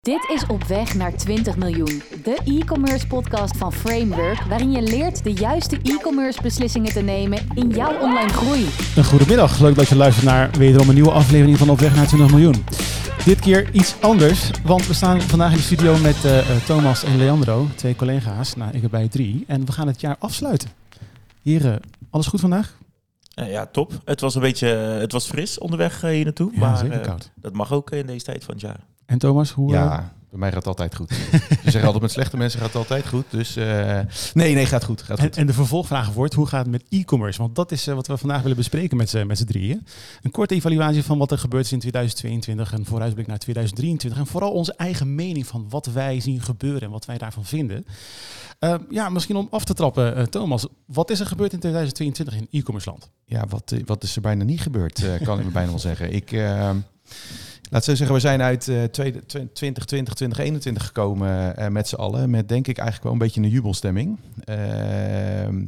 Dit is Op Weg naar 20 miljoen, de e-commerce podcast van Framework, waarin je leert de juiste e-commerce beslissingen te nemen in jouw online groei. Een goedemiddag, leuk dat je luistert naar wederom een nieuwe aflevering van Op Weg naar 20 miljoen. Dit keer iets anders, want we staan vandaag in de studio met uh, Thomas en Leandro, twee collega's, nou ik erbij drie, en we gaan het jaar afsluiten. Heren, alles goed vandaag? Uh, ja, top. Het was een beetje, het was fris onderweg hier naartoe, ja, maar zeker koud. dat mag ook in deze tijd van het jaar. En Thomas, hoe... Ja, bij mij gaat het altijd goed. Ze zeggen altijd met slechte mensen gaat het altijd goed. Dus uh, nee, nee, gaat goed. Gaat en, goed. en, de vervolgvraag wordt, hoe gaat het met e-commerce? Want dat is uh, wat we vandaag willen bespreken met z'n, met z'n drieën. Een korte evaluatie van wat er gebeurd is in 2022, een vooruitblik naar 2023. En vooral onze eigen mening van wat wij zien gebeuren en wat wij daarvan vinden. Uh, ja, misschien om af te trappen, Thomas. Wat is er gebeurd in 2022 in e-commerce land? Ja, wat, wat is er bijna niet gebeurd, kan ik me bijna wel zeggen. Ik... Laat zo zeggen, we zijn uit uh, 2020, 2021 gekomen uh, met z'n allen. Met denk ik eigenlijk wel een beetje een jubelstemming. Uh,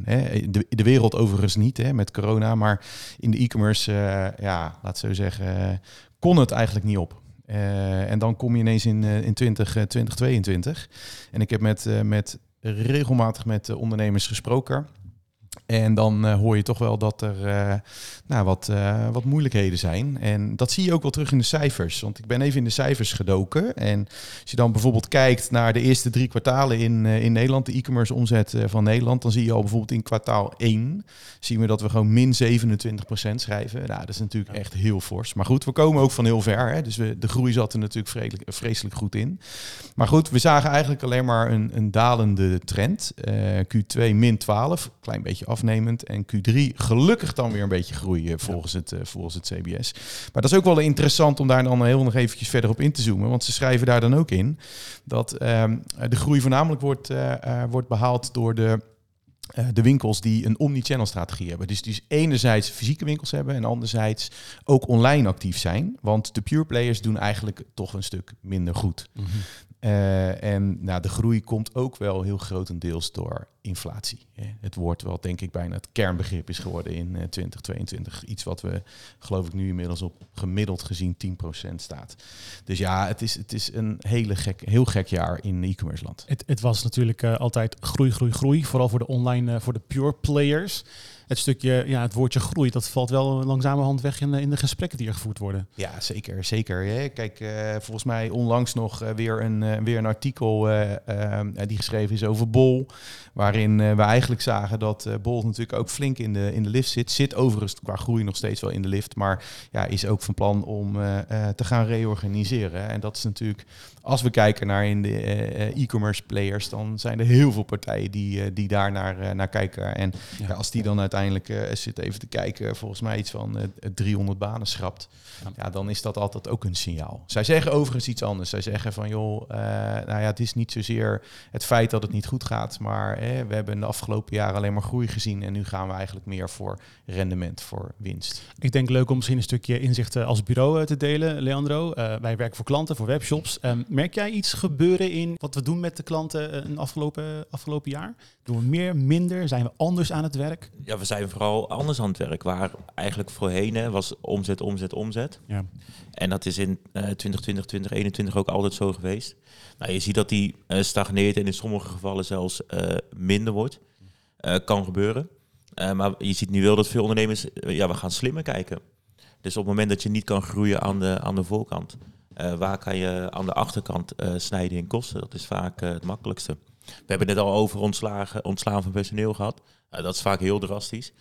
hè, de, de, wereld overigens niet hè, met corona. Maar in de e-commerce, ja, laat zo zeggen, kon het eigenlijk niet op. en dan kom je ineens in, in 20, 2022. En ik heb met, met regelmatig met ondernemers gesproken. En dan uh, hoor je toch wel dat er uh, nou, wat, uh, wat moeilijkheden zijn. En dat zie je ook wel terug in de cijfers. Want ik ben even in de cijfers gedoken. En als je dan bijvoorbeeld kijkt naar de eerste drie kwartalen in, in Nederland, de e-commerce omzet van Nederland, dan zie je al bijvoorbeeld in kwartaal 1 zien we dat we gewoon min 27% schrijven. Nou, dat is natuurlijk echt heel fors. Maar goed, we komen ook van heel ver. Hè? Dus we, de groei zat er natuurlijk vreselijk, vreselijk goed in. Maar goed, we zagen eigenlijk alleen maar een, een dalende trend. Q2 min 12, klein beetje afnemend. En Q3 gelukkig dan weer een beetje groeien volgens, het, uh, volgens het CBS. Maar dat is ook wel interessant om daar dan heel nog eventjes verder op in te zoomen. Want ze schrijven daar dan ook in dat uh, de groei voornamelijk wordt, uh, wordt behaald door de de winkels die een omni-channel strategie hebben. Dus die enerzijds fysieke winkels hebben en anderzijds ook online actief zijn. Want de pure players doen eigenlijk toch een stuk minder goed. Mm -hmm. Uh, en nou, de groei komt ook wel heel grotendeels door inflatie. Het woord wel denk ik bijna het kernbegrip is geworden in uh, 2022. Iets wat we geloof ik nu inmiddels op gemiddeld gezien 10% staat. Dus ja, het is, het is een hele gek, heel gek jaar in e-commerce land. Het, het was natuurlijk uh, altijd groei, groei, groei. Vooral voor de online, voor de pure players. Het stukje, ja, het woordje groei, dat valt wel langzamerhand weg in, in de gesprekken die er gevoerd worden. Ja, zeker, zeker. Hè. Kijk, uh, volgens mij onlangs nog uh, weer, een, uh, weer een artikel die geschreven is over Bol. Waarin we eigenlijk zagen dat Bol natuurlijk ook flink in de, in de lift zit. Zit overigens qua groei nog steeds wel in de lift. Maar ja, is ook van plan om te gaan reorganiseren. En dat is natuurlijk, als we kijken naar in de e-commerce players, dan zijn er heel veel partijen die, die daar naar, naar kijken. En. Ja, als die dan uiteindelijk uh, zit even te kijken, volgens mij iets van uh, 300 banen schrapt, ja. ja. dan is dat altijd ook een signaal. Zij zeggen overigens iets anders. Zij zeggen van joh, uh, nou ja, het is niet zozeer het feit dat het niet goed gaat, maar we hebben in de afgelopen jaren alleen maar groei gezien en nu gaan we eigenlijk meer voor rendement, voor winst. Ik denk leuk om misschien een stukje inzicht als bureau te delen, Leandro. Uh, wij werken voor klanten, voor webshops. Um, merk jij iets gebeuren in wat we doen met de klanten een afgelopen, afgelopen jaar? Doen we meer, minder? Zijn we anders aan het werk? Ja, we zijn vooral anders aan het werk. Waar eigenlijk voorheen hè, was omzet, omzet, omzet. Ja. En dat is in uh, 2020, 2021 ook altijd zo geweest. Nou, je ziet dat die uh, stagneert en in sommige gevallen zelfs uh, minder wordt. Kan gebeuren. maar je ziet nu wel dat veel ondernemers, ja, we gaan slimmer kijken. Dus op het moment dat je niet kan groeien aan de, aan de voorkant, waar kan je aan de achterkant snijden in kosten? Dat is vaak het makkelijkste. We hebben het al over ontslagen, ontslaan van personeel gehad. Dat is vaak heel drastisch.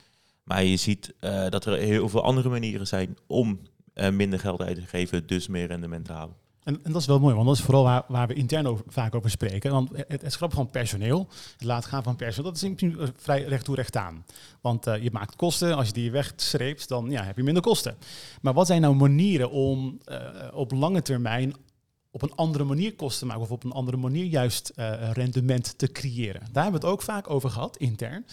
Maar je ziet uh, dat er heel veel andere manieren zijn om uh, minder geld uit te geven, dus meer rendement te halen. En, en, dat is wel mooi, want dat is vooral waar, waar we intern vaak over spreken. Want het, het schrappen van personeel, het laten gaan van personeel, dat is in vrij recht toe recht aan. Want uh, je maakt kosten, als je die wegstreept, dan ja, heb je minder kosten. Maar wat zijn nou manieren om op lange termijn op een andere manier kosten maken of op een andere manier juist uh, rendement te creëren. Daar hebben we het ook vaak over gehad, intern.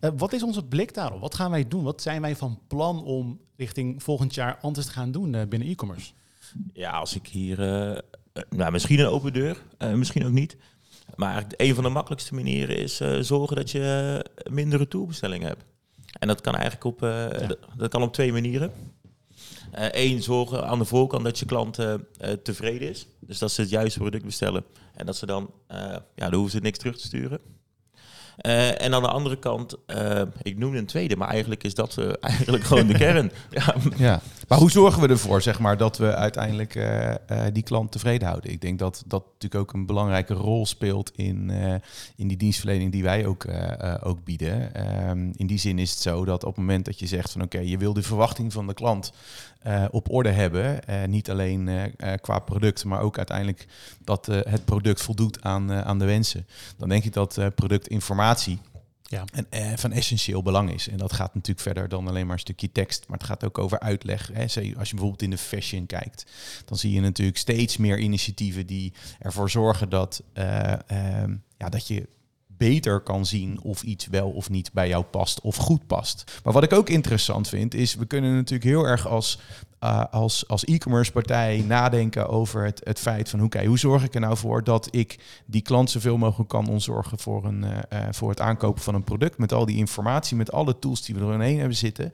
Uh, wat is onze blik daarop? Wat gaan wij doen? Wat zijn wij van plan om richting volgend jaar anders te gaan doen uh, binnen e-commerce? Ja, als ik hier, nou, misschien een open deur, misschien ook niet. Maar eigenlijk een van de makkelijkste manieren is zorgen dat je minder retourbestellingen hebt. En dat kan eigenlijk op, ja. dat kan op twee manieren. Eén, zorgen aan de voorkant dat je klant eh, eh, tevreden is. Dus dat ze het juiste product bestellen. En dat ze dan, eh, ja, dan hoeven ze niks terug te sturen. Eh, en aan de andere kant, eh, ik noemde een tweede, maar eigenlijk is dat eh, eigenlijk gewoon de kern. Ja, Ja, maar hoe zorgen we ervoor, zeg maar, dat we uiteindelijk eh, eh, die klant tevreden houden? Ik denk dat dat natuurlijk ook een belangrijke rol speelt in, eh, in die dienstverlening die wij ook, ook bieden. Ehm, in die zin is het zo dat op het moment dat je zegt van oké, je wil de verwachting van de klant op orde hebben, niet alleen qua product, maar ook uiteindelijk dat het product voldoet aan, aan de wensen. Dan denk ik dat productinformatie Ja. en, eh, van essentieel belang is. En dat gaat natuurlijk verder dan alleen maar een stukje tekst, maar het gaat ook over uitleg. Hè. Als je bijvoorbeeld in de fashion kijkt, dan zie je natuurlijk steeds meer initiatieven die ervoor zorgen dat, eh, ehm, ja, dat je beter kan zien of iets wel of niet bij jou past of goed past. Maar wat ik ook interessant vind, is we kunnen natuurlijk heel erg als, eh, als, als e-commerce partij nadenken over het, het feit van oké, hoe zorg ik er nou voor dat ik die klant zoveel mogelijk kan ontzorgen voor, een, eh, eh, voor het aankopen van een product met al die informatie, met alle tools die we er hebben zitten.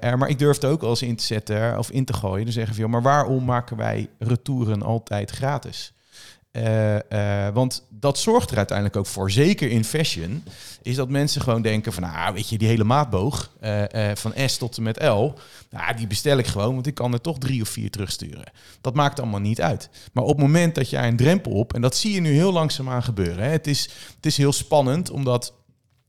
Maar ik durf het ook eens in te zetten of in te gooien. Dan zeggen van, maar waarom maken wij retouren altijd gratis? Eh, eh, want dat zorgt er uiteindelijk ook voor, zeker in fashion, is dat mensen gewoon denken van, nou, weet je, die hele maatboog eh, van S tot en met L, nou, die bestel ik gewoon, want ik kan er toch drie of vier terugsturen. Dat maakt allemaal niet uit. Maar op het moment dat jij een drempel op, en dat zie je nu heel langzaamaan gebeuren, hè, het, is, het is heel spannend, omdat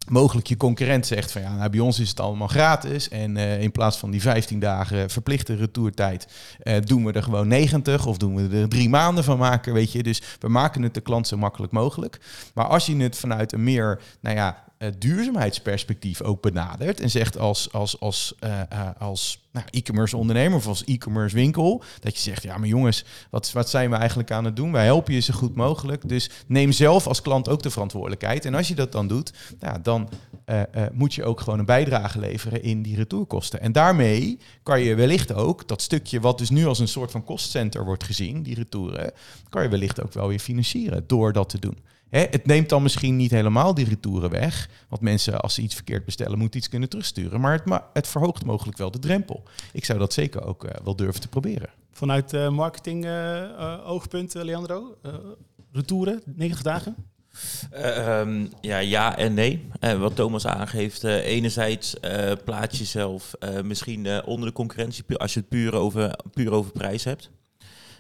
mogelijk je concurrent zegt van ja, nou, bij ons is het allemaal gratis. En eh, in plaats van die 15 dagen verplichte retourtijd eh, doen we er gewoon 90 of doen we er drie maanden van maken, weet je. Dus we maken het de klant zo makkelijk mogelijk. Maar als je het vanuit een meer, nou ja, duurzaamheidsperspectief ook benadert en zegt als, als, als, eh, eh, als nou, e-commerce ondernemer of als e-commerce winkel, dat je zegt, ja maar jongens, wat, wat zijn we eigenlijk aan het doen? Wij helpen je zo goed mogelijk, dus neem zelf als klant ook de verantwoordelijkheid. En als je dat dan doet, ja, dan eh, eh, moet je ook gewoon een bijdrage leveren in die retourkosten. En daarmee kan je wellicht ook dat stukje wat dus nu als een soort van kostcenter wordt gezien, die retouren, kan je wellicht ook wel weer financieren door dat te doen. Hè, het neemt dan misschien niet helemaal die retouren weg. Want mensen, als ze iets verkeerd bestellen, moeten iets kunnen terugsturen. Maar het, ma- het verhoogt mogelijk wel de drempel. Ik zou dat zeker ook eh, wel durven te proberen. Vanuit eh, marketing eh, oogpunt, Leandro, eh, retouren, 90 dagen? Eh, ehm, ja, ja en nee. Eh, wat Thomas aangeeft, eh, enerzijds eh, plaats je zelf eh, misschien eh, onder de concurrentie als je het puur over, puur over prijs hebt.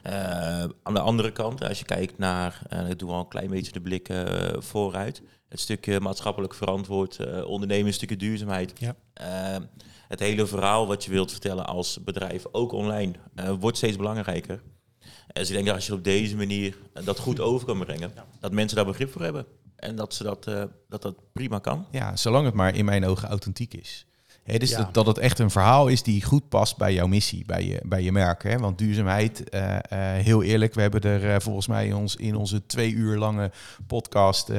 Eh, aan de andere kant, als je kijkt naar, ik doe al een klein beetje de blik eh, vooruit, het stukje maatschappelijk verantwoord eh, ondernemen, een stukje duurzaamheid. Ja. Eh, het hele verhaal wat je wilt vertellen als bedrijf, ook online, eh, wordt steeds belangrijker. Dus ik denk dat als je op deze manier eh, dat goed over kan brengen, dat mensen daar begrip voor hebben. En dat ze dat, eh, dat, dat prima kan. Ja, zolang het maar in mijn ogen authentiek is. Hè, dus Ja. dat, dat het echt een verhaal is die goed past bij jouw missie, bij je, bij je merk. Hè? Want duurzaamheid, eh, eh, heel eerlijk, we hebben er eh, volgens mij in, ons, in onze twee uur lange podcast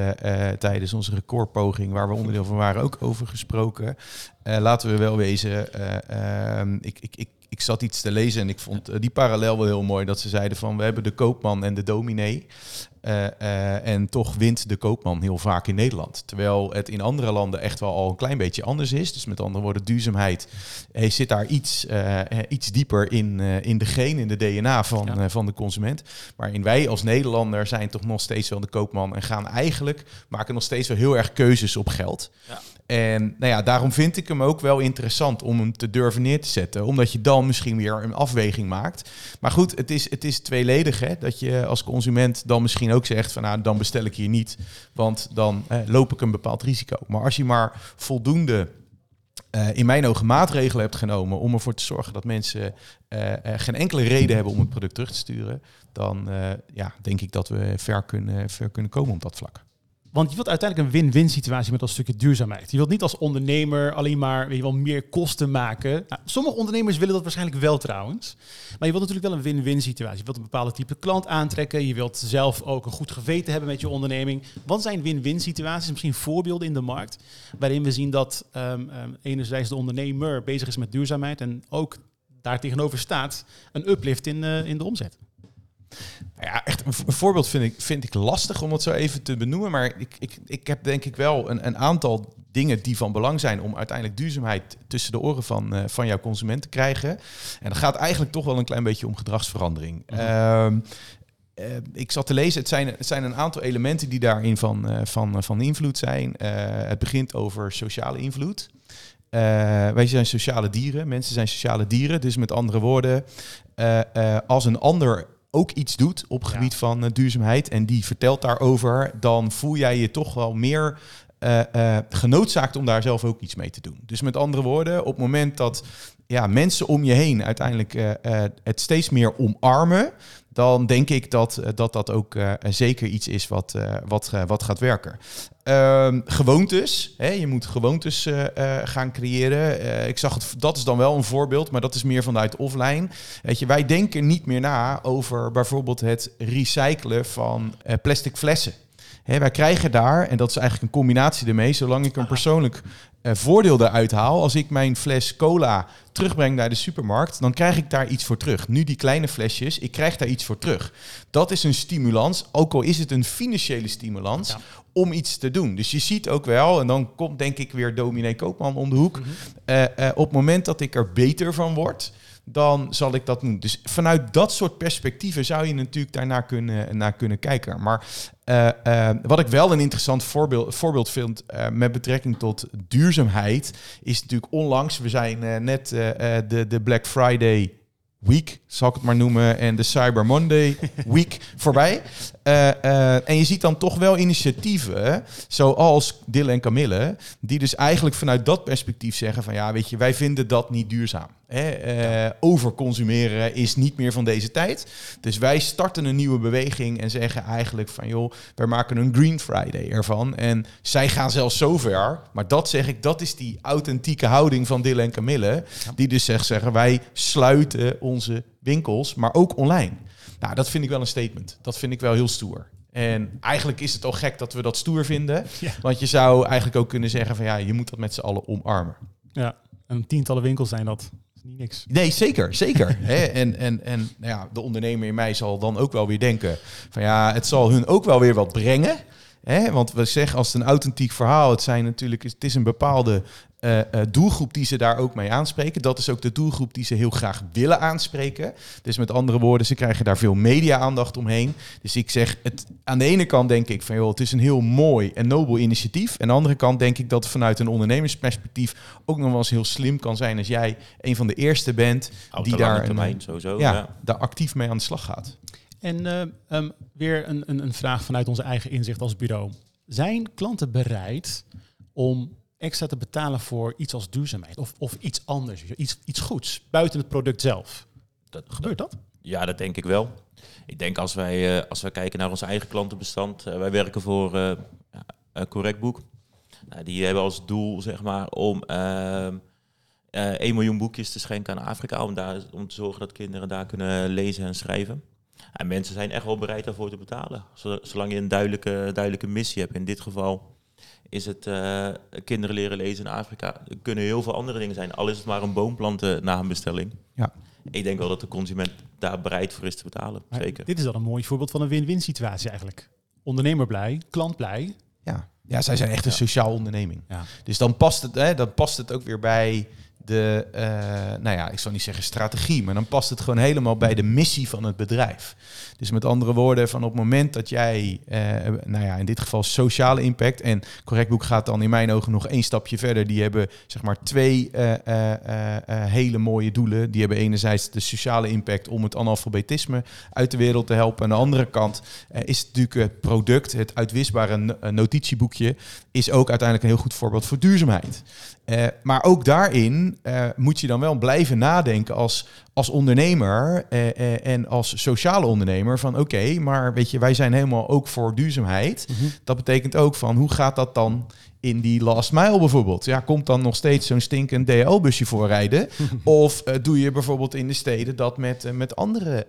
tijdens onze recordpoging, waar we onderdeel van waren, ook over gesproken. Laten we wel wezen, eh, ehm, ik, ik, ik, ik zat iets te lezen en ik vond eh, die parallel wel heel mooi. Dat ze zeiden van, we hebben de koopman en de dominee. Eh, eh, en toch wint de koopman heel vaak in Nederland. Terwijl het in andere landen echt wel al een klein beetje anders is. Dus met andere woorden, duurzaamheid eh, zit daar iets, iets dieper in, in de gene, in de DNA van, Ja. van de consument. Maar in wij als Nederlander zijn toch nog steeds wel de koopman en gaan eigenlijk, maken nog steeds wel heel erg keuzes op geld. Ja. En nou ja, daarom vind ik hem ook wel interessant om hem te durven neer te zetten. Omdat je dan misschien weer een afweging maakt. Maar goed, het is, het is tweeledig. Hè? Dat je als consument dan misschien ook zegt van nou, dan bestel ik hier niet. Want dan loop ik een bepaald risico. Maar als je maar voldoende eh, in mijn ogen maatregelen hebt genomen om ervoor te zorgen dat mensen eh, eh, geen enkele reden hebben om het product terug te sturen, dan ja, denk ik dat we ver kunnen, ver kunnen komen op dat vlak. Want je wilt uiteindelijk een win-win situatie met dat stukje duurzaamheid. Je wilt niet als ondernemer alleen maar je meer kosten maken. Nou, sommige ondernemers willen dat waarschijnlijk wel trouwens. Maar je wilt natuurlijk wel een win-win situatie. Je wilt een bepaalde type klant aantrekken. Je wilt zelf ook een goed geweten hebben met je onderneming. Wat zijn win-win situaties? Misschien voorbeelden in de markt. Waarin we zien dat ehm, ehm, enerzijds de ondernemer bezig is met duurzaamheid. En ook daar tegenover staat een uplift in, eh, in de omzet. Nou ja, echt een, voorbeeld vind ik, vind ik lastig om het zo even te benoemen. Maar ik, ik, ik heb denk ik wel een, een aantal dingen die van belang zijn om uiteindelijk duurzaamheid tussen de oren van, eh, van jouw consument te krijgen. En dat gaat eigenlijk toch wel een klein beetje om gedragsverandering. Ehm, eh, ik zat te lezen, het zijn, het zijn een aantal elementen die daarin van, eh, van, van invloed zijn. Het begint over sociale invloed. Wij zijn sociale dieren, mensen zijn sociale dieren. Dus met andere woorden, als een ander ook iets doet op het Ja. gebied van eh, duurzaamheid en die vertelt daarover, dan voel jij je toch wel meer eh, genoodzaakt om daar zelf ook iets mee te doen. Dus met andere woorden, op het moment dat ja, mensen om je heen uiteindelijk het steeds meer omarmen, dan denk ik dat eh, dat, dat ook eh, zeker iets is wat, eh, wat, wat gaat werken. Ehm, gewoontes. Hè, je moet gewoontes gaan creëren. Ik zag het, dat is dan wel een voorbeeld, maar dat is meer vanuit offline. Weet je, wij denken niet meer na over bijvoorbeeld het recyclen van plastic flessen. Hè, wij krijgen daar, en dat is eigenlijk een combinatie ermee, zolang ik een persoonlijk eh, voordeel eruit haal. Als ik mijn fles cola terugbreng naar de supermarkt, dan krijg ik daar iets voor terug. Nu die kleine flesjes, ik krijg daar iets voor terug. Dat is een stimulans, ook al is het een financiële stimulans, Ja. om iets te doen. Dus je ziet ook wel, en dan komt denk ik weer dominee Koopman om de hoek. Eh, eh, op het moment dat ik er beter van word, dan zal ik dat doen. Dus vanuit dat soort perspectieven zou je natuurlijk daarnaar kunnen, naar kunnen kijken. Maar eh, eh, wat ik wel een interessant voorbeeld, voorbeeld vind eh, met betrekking tot duurzaamheid, is natuurlijk onlangs, we zijn net de, de Black Friday Week, zal ik het maar noemen, en de Cyber Monday Week voorbij. Eh, eh, en je ziet dan toch wel initiatieven, zoals Dille en Camille, die dus eigenlijk vanuit dat perspectief zeggen van ja, weet je, wij vinden dat niet duurzaam. Hè? Eh, overconsumeren is niet meer van deze tijd. Dus wij starten een nieuwe beweging en zeggen eigenlijk van joh, wij maken een Green Friday ervan. En zij gaan zelfs zover, maar dat zeg ik, dat is die authentieke houding van Dille en Camille, die dus zegt, zeggen wij sluiten onze winkels, maar ook online. Nou, dat vind ik wel een statement. Dat vind ik wel heel stoer. En eigenlijk is het al gek dat we dat stoer vinden. Ja. Want je zou eigenlijk ook kunnen zeggen van ja, je moet dat met z'n allen omarmen. Ja, en tientallen winkels zijn dat. Niet niks. Nee, zeker, zeker. En en, en nou ja, de ondernemer in mij zal dan ook wel weer denken van ja, het zal hun ook wel weer wat brengen. Hè? Want we zeggen als het een authentiek verhaal, het zijn natuurlijk, het is een bepaalde eh, eh, doelgroep die ze daar ook mee aanspreken. Dat is ook de doelgroep die ze heel graag willen aanspreken. Dus met andere woorden, ze krijgen daar veel media-aandacht omheen. Dus ik zeg, het, aan de ene kant denk ik van joh, het is een heel mooi en nobel initiatief. En aan de andere kant denk ik dat het vanuit een ondernemersperspectief ook nog wel eens heel slim kan zijn als jij een van de eerste bent die daar, een, termijn sowieso. ja, ja. daar actief mee aan de slag gaat. En eh, ehm, weer een, een, een vraag vanuit onze eigen inzicht als bureau. Zijn klanten bereid om extra te betalen voor iets als duurzaamheid of, of iets anders, iets, iets goeds buiten het product zelf? Dat, Gebeurt dat? Ja, dat denk ik wel. Ik denk als wij, eh, als wij kijken naar ons eigen klantenbestand, eh, wij werken voor eh uh, Correct Boek. Nou, die hebben als doel zeg maar om ehm, eh 1 miljoen boekjes te schenken aan Afrika, om, daar, om te zorgen dat kinderen daar kunnen lezen en schrijven. En mensen zijn echt wel bereid daarvoor te betalen, zo- zolang je een duidelijke, duidelijke missie hebt. In dit geval is het eh, kinderen leren lezen in Afrika. Er kunnen heel veel andere dingen zijn, al is het maar een boom planten na een bestelling. Ja. Ik denk wel dat de consument daar bereid voor is te betalen. Maar Zeker. Dit is dan een mooi voorbeeld van een win-win situatie eigenlijk. Ondernemer blij, klant blij. Ja. ja, zij zijn echt een Ja. sociaal onderneming. Ja. Dus dan past het, hè, dan past het ook weer bij de, eh, nou ja, ik zal niet zeggen strategie, maar dan past het gewoon helemaal bij de missie van het bedrijf. Dus met andere woorden, van op het moment dat jij, eh, nou ja, in dit geval sociale impact, en Correct Boek gaat dan in mijn ogen nog één stapje verder. Die hebben zeg maar twee eh, hele mooie doelen. Die hebben enerzijds de sociale impact om het analfabetisme uit de wereld te helpen. Aan de andere kant is het natuurlijk het product, het uitwisbare no- notitieboekje, is ook uiteindelijk een heel goed voorbeeld voor duurzaamheid. Maar ook daarin eh, moet je dan wel blijven nadenken als, als ondernemer eh, eh, en als sociale ondernemer van oké, maar weet je, wij zijn helemaal ook voor duurzaamheid. Dat betekent ook van hoe gaat dat dan in die last mile bijvoorbeeld? Ja, komt dan nog steeds zo'n stinkend DHL-busje voorrijden? of doe je bijvoorbeeld in de steden dat met, met andere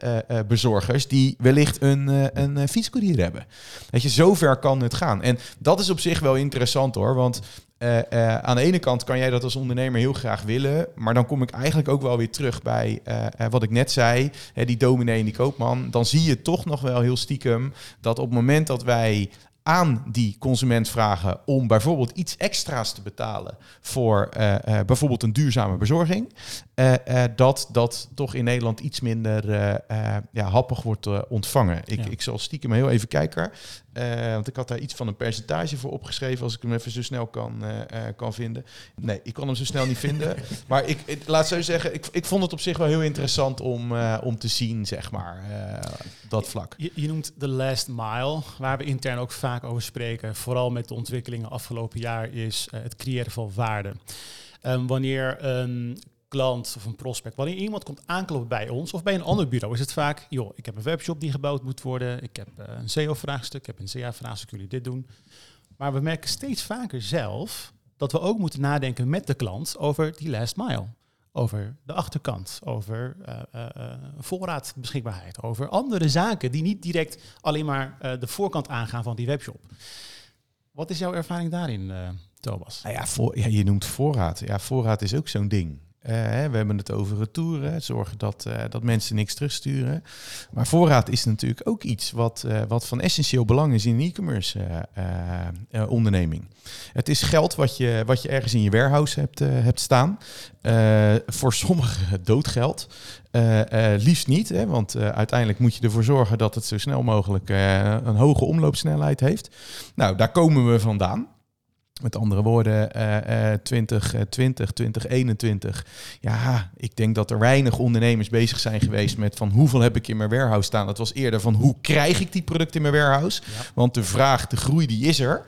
bezorgers die wellicht een, een fietscourier hebben? Weet je, zover kan het gaan. En dat is op zich wel interessant hoor, want eh, eh, aan de ene kant kan jij dat als ondernemer heel graag willen, maar dan kom ik eigenlijk ook wel weer terug bij eh, wat ik net zei, hè, die dominee en die koopman. Dan zie je toch nog wel heel stiekem dat op het moment dat wij aan die consument vragen om bijvoorbeeld iets extra's te betalen voor bijvoorbeeld een duurzame bezorging, dat dat toch in Nederland iets minder ja, happig wordt ontvangen. Ik, Ja. ik zal stiekem heel even kijken, eh, want ik had daar iets van een percentage voor opgeschreven, als ik hem even zo snel kan, eh, eh, kan vinden. Nee, ik kan hem zo snel niet vinden. Maar ik, ik laat zo zeggen, ik, ik vond het op zich wel heel interessant om, om te zien, zeg maar, dat vlak. Je, je noemt de last mile, waar we intern ook vaak over spreken. Vooral met de ontwikkelingen afgelopen jaar is het creëren van waarde. Ehm, wanneer een klant of een prospect, wanneer iemand komt aankloppen bij ons of bij een ander bureau, is het vaak, joh, ik heb een webshop die gebouwd moet worden, ik heb eh, een SEO-vraagstuk, ik heb een CA-vraagstuk, jullie dit doen. Maar we merken steeds vaker zelf dat we ook moeten nadenken met de klant over die last mile. Over de achterkant, over eh, eh, voorraadbeschikbaarheid, over andere zaken die niet direct alleen maar de voorkant aangaan van die webshop. Wat is jouw ervaring daarin, Thomas? Nou ja, ja, je noemt voorraad. Ja, voorraad is ook zo'n ding. Eh, we hebben het over retouren, zorgen dat, eh, dat mensen niks terugsturen. Maar voorraad is natuurlijk ook iets wat, eh, wat van essentieel belang is in een e-commerce onderneming. Het is geld wat je, wat je ergens in je warehouse hebt, hebt staan. Voor sommigen doodgeld. Eh, liefst niet, hè, want uiteindelijk moet je ervoor zorgen dat het zo snel mogelijk een hoge omloopsnelheid heeft. Nou, daar komen we vandaan. Met andere woorden, eh, eh, 2020, 2021. Ja, ik denk dat er weinig ondernemers bezig zijn geweest met van hoeveel heb ik in mijn warehouse staan. Het was eerder van hoe krijg ik die producten in mijn warehouse. Ja. Want de vraag, de groei, die is er.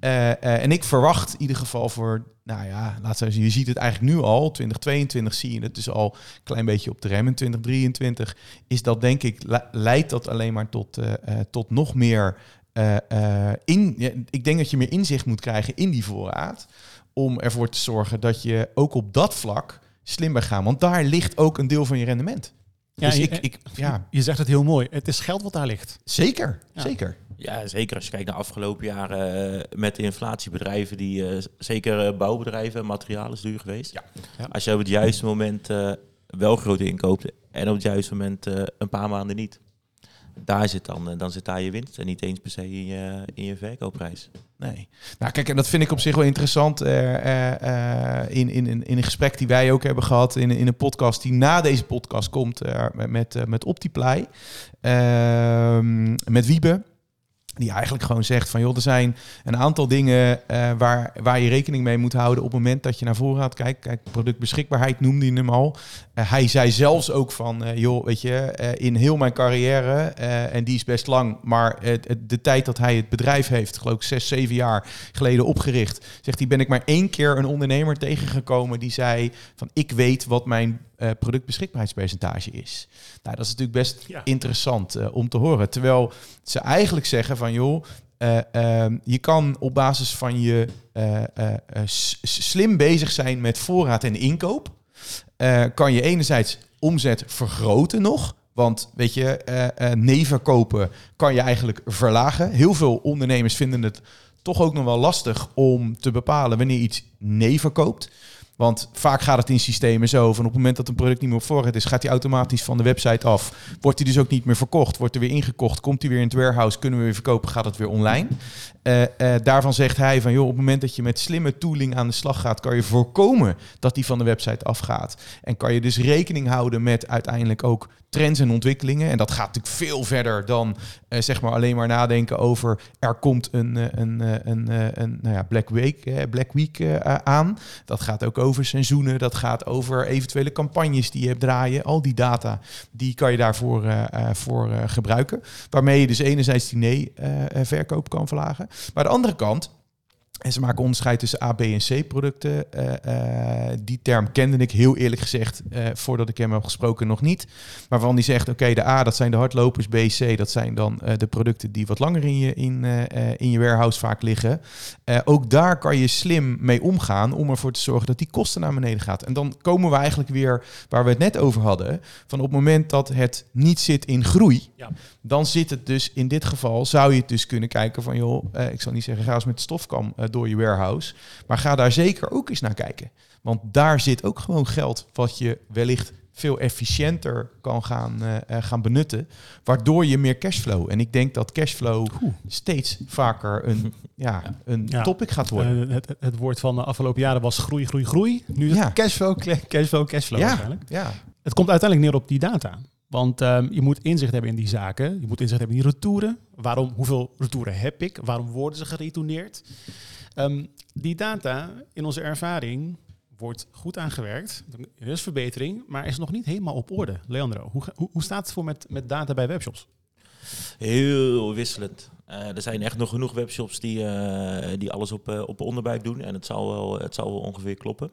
Eh, eh, en ik verwacht in ieder geval voor, nou ja, laat zien, je ziet het eigenlijk nu al. 2022 zie je het dus al een klein beetje op de rem. In 2023 is dat denk ik, le- leidt dat alleen maar tot, eh, tot nog meer eh, eh, in, ja, ik denk dat je meer inzicht moet krijgen in die voorraad. Om ervoor te zorgen dat je ook op dat vlak slim bent gaan. Want daar ligt ook een deel van je rendement. Ja, dus je- ik, ik, ja, Je zegt het heel mooi. Het is geld wat daar ligt. zeker, Ja. zeker. Ja, zeker als je kijkt naar afgelopen jaren eh, met de inflatiebedrijven, die eh, zeker eh, bouwbedrijven, materiaal is duur geweest. Ja. Ja. Als je op het juiste moment eh, wel groot inkoopt en op het juiste moment eh, een paar maanden niet, daar zit dan, eh, dan zit daar je winst en niet eens per se in je, in je verkoopprijs. Nee. Nou, kijk, en dat vind ik op zich wel interessant. eh, in, in, in, een gesprek die wij ook hebben gehad, in, in een podcast die na deze podcast komt, eh, met, met, met Optiply, ehm, met Wiebe. Die eigenlijk gewoon zegt van joh, er zijn een aantal dingen eh, waar, waar je rekening mee moet houden op het moment dat je naar voren gaat. Kijk, kijk productbeschikbaarheid noemde je hem al. Eh, hij zei zelfs ook van eh, joh, weet je, in heel mijn carrière, en die is best lang, maar de tijd dat hij het bedrijf heeft, geloof ik zes, zeven jaar geleden opgericht, zegt hij, ben ik maar één keer een ondernemer tegengekomen die zei van ik weet wat mijn eh, productbeschikbaarheidspercentage is. Nou, dat is natuurlijk best Ja. interessant eh, om te horen. Terwijl ze eigenlijk zeggen van joh, eh, ehm, je kan op basis van je slim bezig zijn met voorraad en inkoop. Kan je enerzijds omzet vergroten nog. Want weet je, nevenkopen kan je eigenlijk verlagen. Heel veel ondernemers vinden het toch ook nog wel lastig om te bepalen wanneer iets neverkoopt. Want vaak gaat het in systemen zo van op het moment dat een product niet meer op voorraad is, gaat hij automatisch van de website af. Wordt hij dus ook niet meer verkocht, wordt er weer ingekocht, komt hij weer in het warehouse, kunnen we weer verkopen, gaat het weer online. Eh, eh, daarvan zegt hij van joh, op het moment dat je met slimme tooling aan de slag gaat, kan je voorkomen dat die van de website afgaat. En kan je dus rekening houden met uiteindelijk ook trends en ontwikkelingen. En dat gaat natuurlijk veel verder dan eh, zeg maar alleen maar nadenken over er komt een, eh, een, eh, een, een, nou ja, Black Week, Black Week aan. Dat gaat ook over seizoenen, dat gaat over eventuele campagnes die je hebt draaien. Al die data, die kan je daarvoor voor, gebruiken. Waarmee je dus enerzijds die nee-verkoop kan verlagen. Maar de andere kant, en ze maken onderscheid tussen A, B en C producten. Eh, eh, die term kende ik heel eerlijk gezegd, eh, voordat ik hem heb gesproken, nog niet. Maar van die zegt, oké, de A, dat zijn de hardlopers. B, C, dat zijn dan de producten die wat langer in je, in, in je warehouse vaak liggen. Ook daar kan je slim mee omgaan om ervoor te zorgen dat die kosten naar beneden gaat. En dan komen we eigenlijk weer waar we het net over hadden. Van op het moment dat het niet zit in groei, Ja. Dan zit het dus in dit geval, zou je het dus kunnen kijken van joh, eh, ik zal niet zeggen ga eens met de stofkam eh, door je warehouse. Maar ga daar zeker ook eens naar kijken. Want daar zit ook gewoon geld wat je wellicht veel efficiënter kan gaan, eh, gaan benutten. Waardoor je meer cashflow. En ik denk dat cashflow steeds vaker een, ja, een Ja. topic gaat worden. Het, het, woord van de afgelopen jaren was groei, groei, groei. Nu Ja. cashflow, cashflow, cashflow ja, waarschijnlijk. ja, Het komt uiteindelijk neer op die data. Want ehm, je moet inzicht hebben in die zaken. Je moet inzicht hebben in die retouren. Waarom, hoeveel retouren heb ik? Waarom worden ze geretourneerd? Ehm, die data, in onze ervaring, wordt goed aangewerkt. Er is verbetering, maar is nog niet helemaal op orde. Leandro, hoe, hoe, hoe staat het voor met, met data bij webshops? Heel wisselend. Eh, er zijn echt nog genoeg webshops die, eh, die alles op, eh, op onderbuik doen. En het zal wel, het zal wel ongeveer kloppen.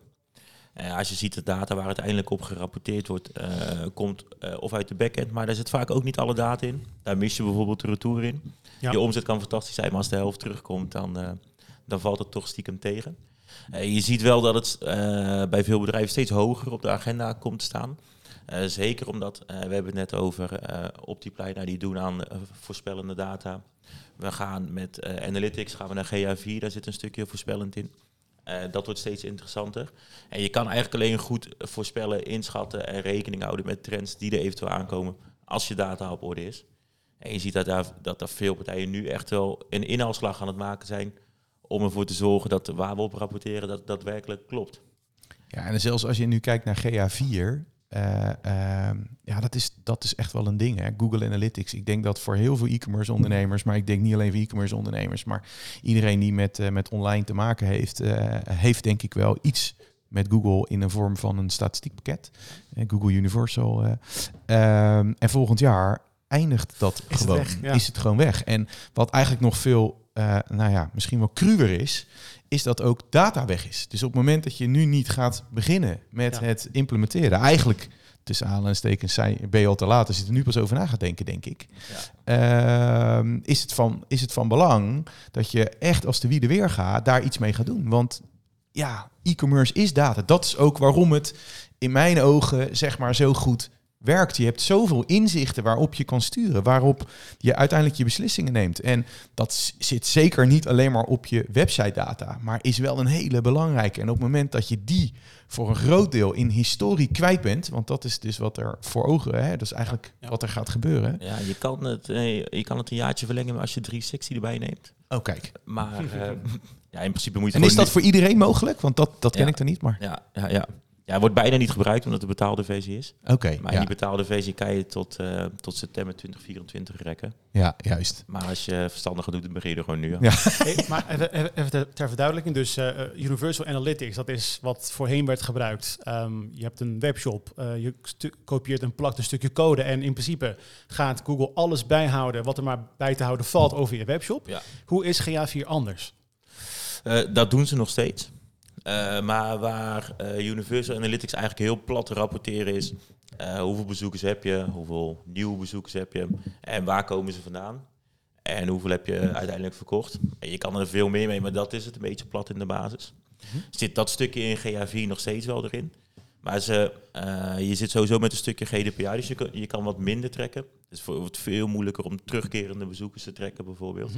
Eh, als je ziet de data waar uiteindelijk op gerapporteerd wordt, eh, komt eh, of uit de backend. Maar daar zit vaak ook niet alle data in. Daar mis je bijvoorbeeld de retour in. Ja. Je omzet kan fantastisch zijn, maar als de helft terugkomt, dan, dan valt het toch stiekem tegen. Je ziet wel dat het bij veel bedrijven steeds hoger op de agenda komt te staan. Zeker omdat, we hebben het net over Optiply, nou, die doen aan voorspellende data. We gaan met Analytics gaan we naar GA4, daar zit een stukje voorspellend in. Eh, dat wordt steeds interessanter. En je kan eigenlijk alleen goed voorspellen, inschatten en rekening houden met trends die er eventueel aankomen als je data op orde is. En je ziet dat daar, dat er veel partijen nu echt wel een inhaalslag aan het maken zijn om ervoor te zorgen dat waar we op rapporteren, dat dat werkelijk klopt. Ja, en zelfs als je nu kijkt naar GA4, eh, ehm, ja, dat is, dat is echt wel een ding. Hè? Google Analytics. Ik denk dat voor heel veel e-commerce ondernemers, maar ik denk niet alleen voor e-commerce ondernemers, maar iedereen die met, eh, met online te maken heeft, eh, heeft denk ik wel iets met Google in een vorm van een statistiekpakket. Eh, Google Universal. eh. Ehm, en volgend jaar eindigt dat gewoon. weg, ja. Is het gewoon weg. En wat eigenlijk nog veel, eh, nou ja, misschien wel cruwer is, is dat ook data weg is. Dus op het moment dat je nu niet gaat beginnen met Ja. het implementeren, eigenlijk tussen aanhalingstekens ben je al te laat als je er nu pas over na gaat denken, denk ik. Ehm, is, het van, is het van belang dat je echt als de wie de weer gaat, daar iets mee gaat doen. Want ja, e-commerce is data. Dat is ook waarom het in mijn ogen zeg maar zo goed werkt. Je hebt zoveel inzichten waarop je kan sturen, waarop je uiteindelijk je beslissingen neemt. En dat zit zeker niet alleen maar op je website data, maar is wel een hele belangrijke. En op het moment dat je die voor een groot deel in historie kwijt bent, want dat is dus wat er voor ogen, hè, dat is eigenlijk Ja. wat er gaat gebeuren. Ja, je kan het, eh, je kan het een jaartje verlengen als je 360 erbij neemt. Oh, kijk. Maar eh, ja, in principe moet je En is dat voor iedereen mogelijk? Want dat, dat ken Ja. ik er niet, maar Ja, ja, ja. Ja, het wordt bijna niet gebruikt omdat het een betaalde versie is. oké. Maar in die betaalde versie kan je tot, eh, tot september 2024 rekken. ja, juist. Maar als je verstandiger doet, dan begin je er gewoon nu aan. Ja. Hey, maar even, even- ter- ter verduidelijking. Dus eh, eh, Universal Analytics, dat is wat voorheen werd gebruikt. Ehm, je hebt een webshop, eh, je kopieert en plakt een stukje code. En in principe gaat Google alles bijhouden wat er maar bij te houden valt over je webshop. Ja. Hoe is GA4 anders? Eh, dat doen ze nog steeds. Eh, maar waar eh, Universal Analytics eigenlijk heel plat te rapporteren is... eh, hoeveel bezoekers heb je, hoeveel nieuwe bezoekers heb je... en waar komen ze vandaan? En hoeveel heb je uiteindelijk verkocht? En je kan er veel meer mee, maar dat is het een beetje plat in de basis. Zit dat stukje in GA4 nog steeds wel erin? Maar ze, je zit sowieso met een stukje GDPR, dus je kan, je kan wat minder trekken. Dus het wordt veel moeilijker om terugkerende bezoekers te trekken bijvoorbeeld.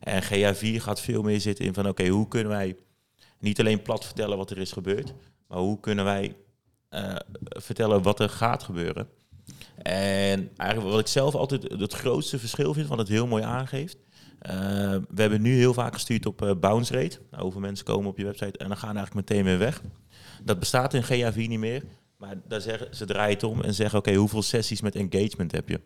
En GA4 gaat veel meer zitten in van oké, hoe kunnen wij niet alleen plat vertellen wat er is gebeurd, maar hoe kunnen wij eh, vertellen wat er gaat gebeuren. En eigenlijk wat ik zelf altijd het grootste verschil vind, wat het heel mooi aangeeft. eh, we hebben nu heel vaak gestuurd op eh, bounce rate. Nou, hoeveel mensen komen op je website en dan gaan eigenlijk meteen weer weg. Dat bestaat in GA4 niet meer. Maar daar zeggen, ze draaien het om en zeggen, oké, hoeveel sessies met engagement heb je?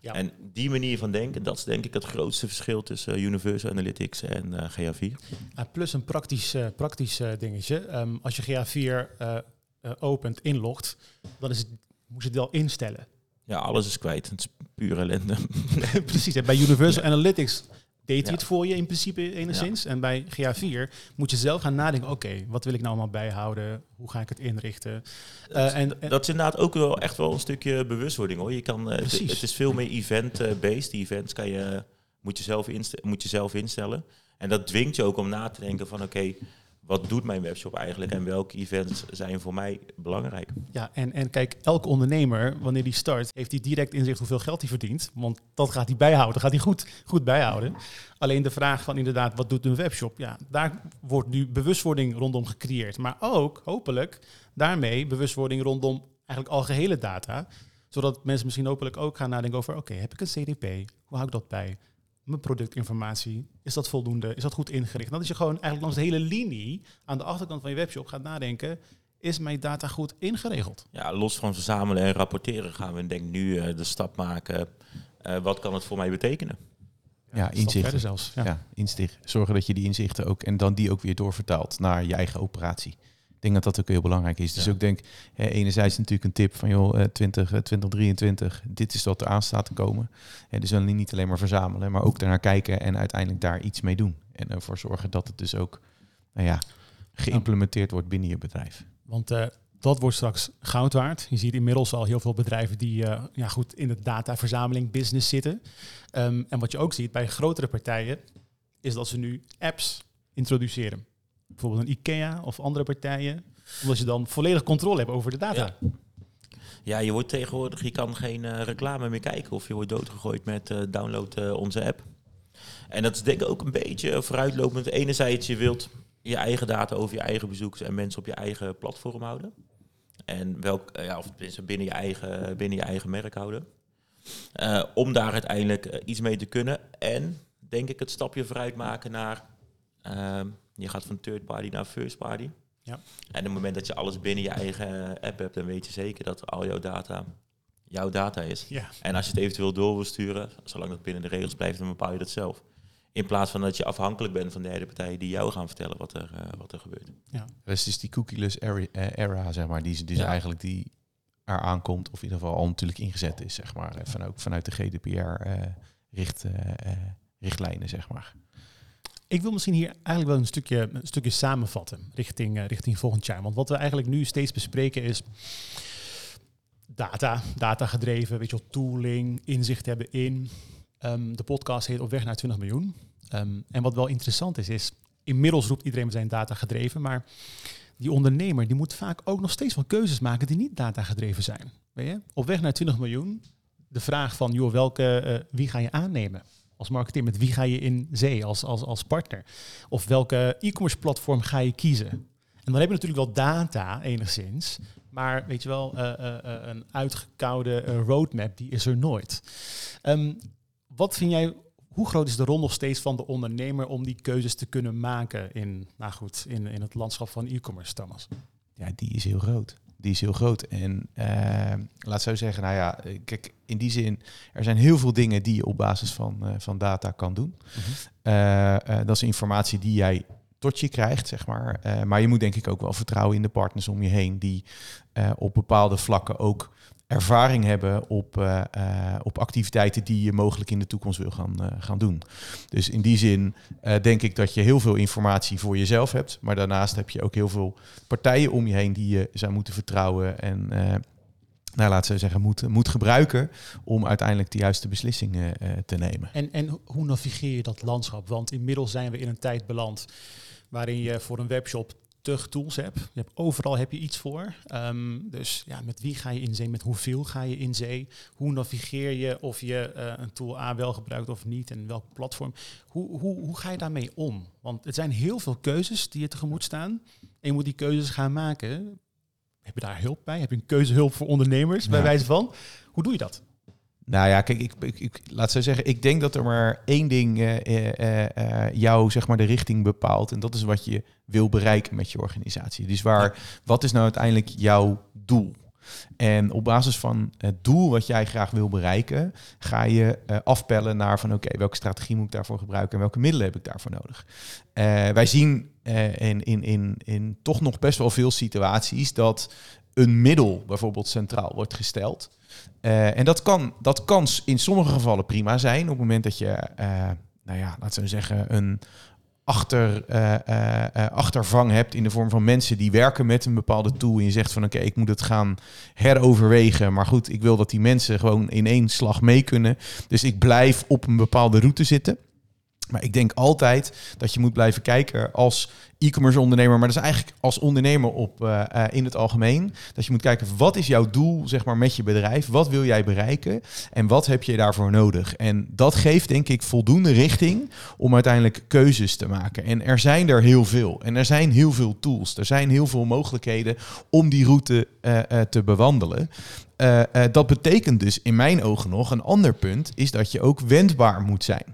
Ja. En die manier van denken, dat is denk ik het grootste verschil tussen eh, Universal Analytics en eh, GA4. Ah, plus een praktisch, eh, praktisch dingetje. Ehm, als je GA4 eh, eh, opent, inlogt, dan is het, moet je het wel instellen. Ja, alles is kwijt. Het is puur ellende. Precies. Bij Universal Analytics deed hij het voor je in principe enigszins. En bij GA4 moet je zelf gaan nadenken, oké, wat wil ik nou allemaal bijhouden? Hoe ga ik het inrichten? Eh, en, en- dat is inderdaad ook wel echt wel een stukje bewustwording hoor. Je kan, eh, het, is veel meer event-based. Die events kan je, moet, je zelf moet je zelf instellen. En dat dwingt je ook om na te denken van oké, wat doet mijn webshop eigenlijk en welke events zijn voor mij belangrijk? ja, en, en kijk, elke ondernemer, wanneer die start, heeft hij direct inzicht hoeveel geld hij verdient. Want dat gaat hij bijhouden, dat gaat hij goed, goed bijhouden. Alleen de vraag van inderdaad, wat doet een webshop? Ja, daar wordt nu bewustwording rondom gecreëerd. Maar ook, hopelijk, daarmee bewustwording rondom eigenlijk algehele data. Zodat mensen misschien hopelijk ook gaan nadenken over, oké, heb ik een CDP? Hoe hou ik dat bij? Mijn productinformatie, is dat voldoende? Is dat goed ingericht? Dat is je gewoon eigenlijk langs de hele linie aan de achterkant van je webshop gaat nadenken, is mijn data goed ingeregeld? Ja, los van verzamelen en rapporteren gaan we denk ik nu uh, de stap maken. Uh, wat kan het voor mij betekenen? Ja, inzichten. zelfs. Ja. ja, inzicht. Zorgen dat je die inzichten ook en dan die ook weer doorvertaalt naar je eigen operatie. Ik denk dat dat ook heel belangrijk is. Dus ja. ook denk, hè, enerzijds natuurlijk een tip van joh, 20, 2023, dit is wat er aan staat te komen. En dus dan niet alleen maar verzamelen, maar ook daarnaar kijken en uiteindelijk daar iets mee doen. En ervoor zorgen dat het dus ook nou ja, geïmplementeerd wordt binnen je bedrijf. Want uh, dat wordt straks goud waard. Je ziet inmiddels al heel veel bedrijven die uh, ja, goed in het dataverzameling business zitten. Um, en wat je ook ziet bij grotere partijen, is dat ze nu apps introduceren. Bijvoorbeeld een IKEA of andere partijen. Omdat je dan volledig controle hebt over de data. Ja. Je wordt tegenwoordig, je kan geen uh, reclame meer kijken of je wordt doodgegooid met uh, download uh, onze app. En dat is denk ik ook een beetje vooruitlopend. Enerzijds, je wilt je eigen data over je eigen bezoekers en mensen op je eigen platform houden. En welk, ja, of binnen je eigen, binnen je eigen merk houden. om daar uiteindelijk iets mee te kunnen. En denk ik het stapje vooruit maken naar ehm, je gaat van third party naar first party. Ja. En op het moment dat je alles binnen je eigen app hebt, dan weet je zeker dat al jouw data jouw data is. Ja. En als je het eventueel door wil sturen, zolang het binnen de regels blijft, dan bepaal je dat zelf. In plaats van dat je afhankelijk bent van derde partijen die jou gaan vertellen wat er, uh, wat er gebeurt. Ja. Dus is die cookieless era, uh, era zeg maar, die, die ja. eigenlijk die er aankomt, of in ieder geval al natuurlijk ingezet is, zeg maar, van, ook vanuit de GDPR uh, richt, richtlijnen, zeg maar. Ik wil misschien hier eigenlijk wel een stukje, een stukje samenvatten richting, uh, richting volgend jaar. Want wat we eigenlijk nu steeds bespreken is data, data gedreven, weet je wel, tooling, inzicht hebben in. Um, de podcast heet Op weg naar 20 miljoen. Um, en wat wel interessant is, is inmiddels roept iedereen zijn data gedreven, maar die ondernemer die moet vaak ook nog steeds wel keuzes maken die niet data gedreven zijn. Weet je? Op weg naar 20 miljoen, de vraag van, joh, welke, uh, wie ga je aannemen? Als marketeer? Met wie ga je in zee als, als, als partner? Of welke e-commerce platform ga je kiezen? En dan heb je natuurlijk wel data enigszins, maar weet je wel, uh, uh, een uitgekoude roadmap, die is er nooit. Um, wat vind jij, hoe groot is de rol nog steeds van de ondernemer om die keuzes te kunnen maken in, nou goed, in, in het landschap van e-commerce, Thomas? Ja, die is heel groot die is heel groot. En uh, laat zo zeggen, nou ja, kijk, in die zin, er zijn heel veel dingen die je op basis van, uh, van data kan doen. Uh, dat is informatie die jij tot je krijgt, zeg maar. maar je moet denk ik ook wel vertrouwen in de partners om je heen, die op bepaalde vlakken ook ervaring hebben op, uh, uh, op activiteiten die je mogelijk in de toekomst wil gaan, uh, gaan doen. Dus in die zin denk ik dat je heel veel informatie voor jezelf hebt, maar daarnaast heb je ook heel veel partijen om je heen die je zou moeten vertrouwen en nou, laten we zeggen, moet, moet gebruiken om uiteindelijk de juiste beslissingen te nemen. En, en hoe navigeer je dat landschap? Want inmiddels zijn we in een tijd beland waarin je voor een webshop tools hebt. Je hebt overal heb je iets voor. Um, dus ja, met wie ga je in zee? Met hoeveel ga je in zee? Hoe navigeer je of je uh, een tool A wel gebruikt of niet en welk platform? Hoe, hoe, hoe ga je daarmee om? Want het zijn heel veel keuzes die je tegemoet staan. En je moet die keuzes gaan maken. Heb je daar hulp bij? Heb je een keuzehulp voor ondernemers ja. bij wijze van? Hoe doe je dat? Nou ja, kijk, ik, ik, ik, laat zo zeggen, ik denk dat er maar één ding uh, uh, uh, jou, zeg maar, de richting bepaalt. En dat is wat je wil bereiken met je organisatie. Dus waar, wat is nou uiteindelijk jouw doel? En op basis van het doel wat jij graag wil bereiken, ga je uh, afpellen naar van oké, welke strategie moet ik daarvoor gebruiken en welke middelen heb ik daarvoor nodig. Uh, wij zien uh, in, in, in, in toch nog best wel veel situaties dat een middel bijvoorbeeld centraal wordt gesteld. Uh, en dat kan, dat kan in sommige gevallen prima zijn. Op het moment dat je, uh, nou ja, laten we zeggen, een achter, uh, achtervang hebt in de vorm van mensen die werken met een bepaalde tool. En je zegt van oké, ik moet het gaan heroverwegen. Maar goed, ik wil dat die mensen gewoon in één slag mee kunnen. Dus ik blijf op een bepaalde route zitten. Maar ik denk altijd dat je moet blijven kijken als e-commerce ondernemer, maar dat is eigenlijk als ondernemer op, uh, uh, in het algemeen. Dat je moet kijken, wat is jouw doel zeg maar, met je bedrijf? Wat wil jij bereiken? En wat heb je daarvoor nodig? En dat geeft denk ik voldoende richting om uiteindelijk keuzes te maken. En er zijn er heel veel. En er zijn heel veel tools. Er zijn heel veel mogelijkheden om die route uh, te bewandelen. Uh, uh, dat betekent dus in mijn ogen nog een ander punt, is dat je ook wendbaar moet zijn.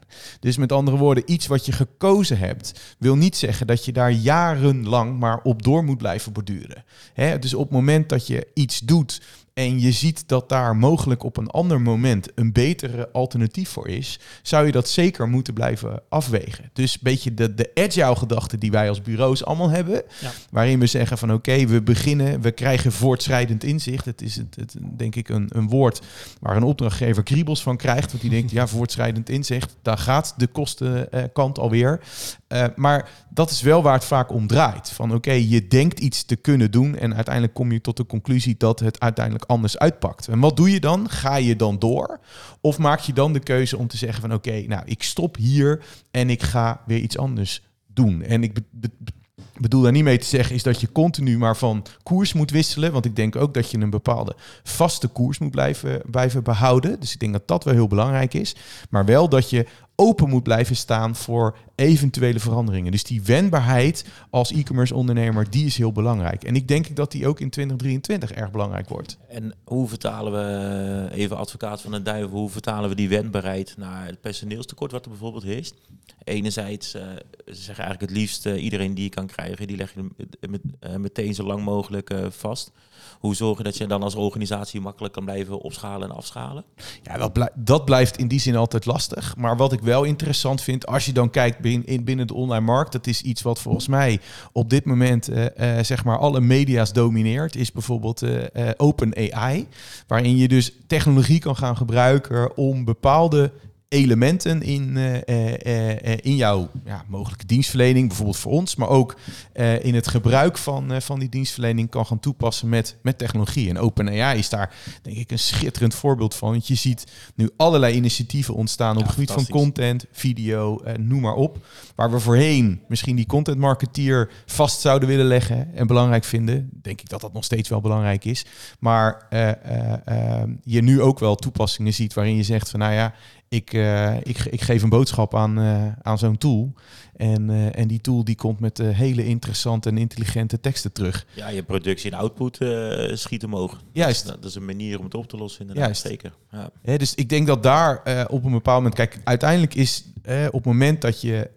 Dus met andere woorden, iets wat je gekozen hebt, wil niet zeggen dat je daar jarenlang maar op door moet blijven borduren. Hè? Dus op het moment dat je iets doet en je ziet dat daar mogelijk op een ander moment een betere alternatief voor is, zou je dat zeker moeten blijven afwegen. Dus een beetje de, de agile gedachte die wij als bureaus allemaal hebben, ja. waarin we zeggen van oké, we beginnen, we krijgen voortschrijdend inzicht. Het is het, het, denk ik een, een woord waar een opdrachtgever kriebels van krijgt, want die denkt ja, voortschrijdend inzicht, daar gaat de kostenkant alweer. Uh, maar dat is wel waar het vaak om draait. Van oké, je denkt iets te kunnen doen en uiteindelijk kom je tot de conclusie dat het uiteindelijk anders uitpakt. En wat doe je dan? Ga je dan door? Of maak je dan de keuze om te zeggen van oké, nou ik stop hier en ik ga weer iets anders doen. En ik be be bedoel daar niet mee te zeggen is dat je continu maar van koers moet wisselen. Want ik denk ook dat je een bepaalde vaste koers moet blijven, blijven behouden. Dus ik denk dat dat wel heel belangrijk is. Maar wel dat je open moet blijven staan voor eventuele veranderingen. Dus die wendbaarheid als e-commerce ondernemer, die is heel belangrijk. En ik denk dat die ook in 2023 erg belangrijk wordt. En hoe vertalen we, even advocaat van de duivel, hoe vertalen we die wendbaarheid naar het personeelstekort wat er bijvoorbeeld heerst? Enerzijds, uh, ze zeggen eigenlijk het liefst uh, iedereen die je kan krijgen, die leg je met, uh, meteen zo lang mogelijk vast. Hoe zorgen dat je dan als organisatie makkelijk kan blijven opschalen en afschalen? Ja, dat, dat blijft in die zin altijd lastig. Maar wat ik wel interessant vind, als je dan kijkt binnen, binnen de online markt, dat is iets wat volgens mij op dit moment zeg maar alle media's domineert, is bijvoorbeeld Open AI, waarin je dus technologie kan gaan gebruiken om bepaalde elementen in, uh, uh, in jouw ja, mogelijke dienstverlening, bijvoorbeeld voor ons, maar ook in het gebruik van, van die dienstverlening kan gaan toepassen met, met technologie. En OpenAI is daar denk ik een schitterend voorbeeld van. Want je ziet nu allerlei initiatieven ontstaan op het gebied van content, video, noem maar op. Waar we voorheen misschien die content marketeer vast zouden willen leggen en belangrijk vinden, denk ik dat dat nog steeds wel belangrijk is. Maar je nu ook wel toepassingen ziet waarin je zegt van nou ja, ik, uh, ik, ik, geef een boodschap aan, uh, aan zo'n tool. En, uh, en die tool die komt met hele interessante en intelligente teksten terug. Ja, je productie en output schieten omhoog. Juist. Dat, dat, is een manier om het op te lossen, inderdaad. Juist. Zeker. Ja. ja. dus ik denk dat daar op een bepaald moment... Kijk, uiteindelijk is op het moment dat je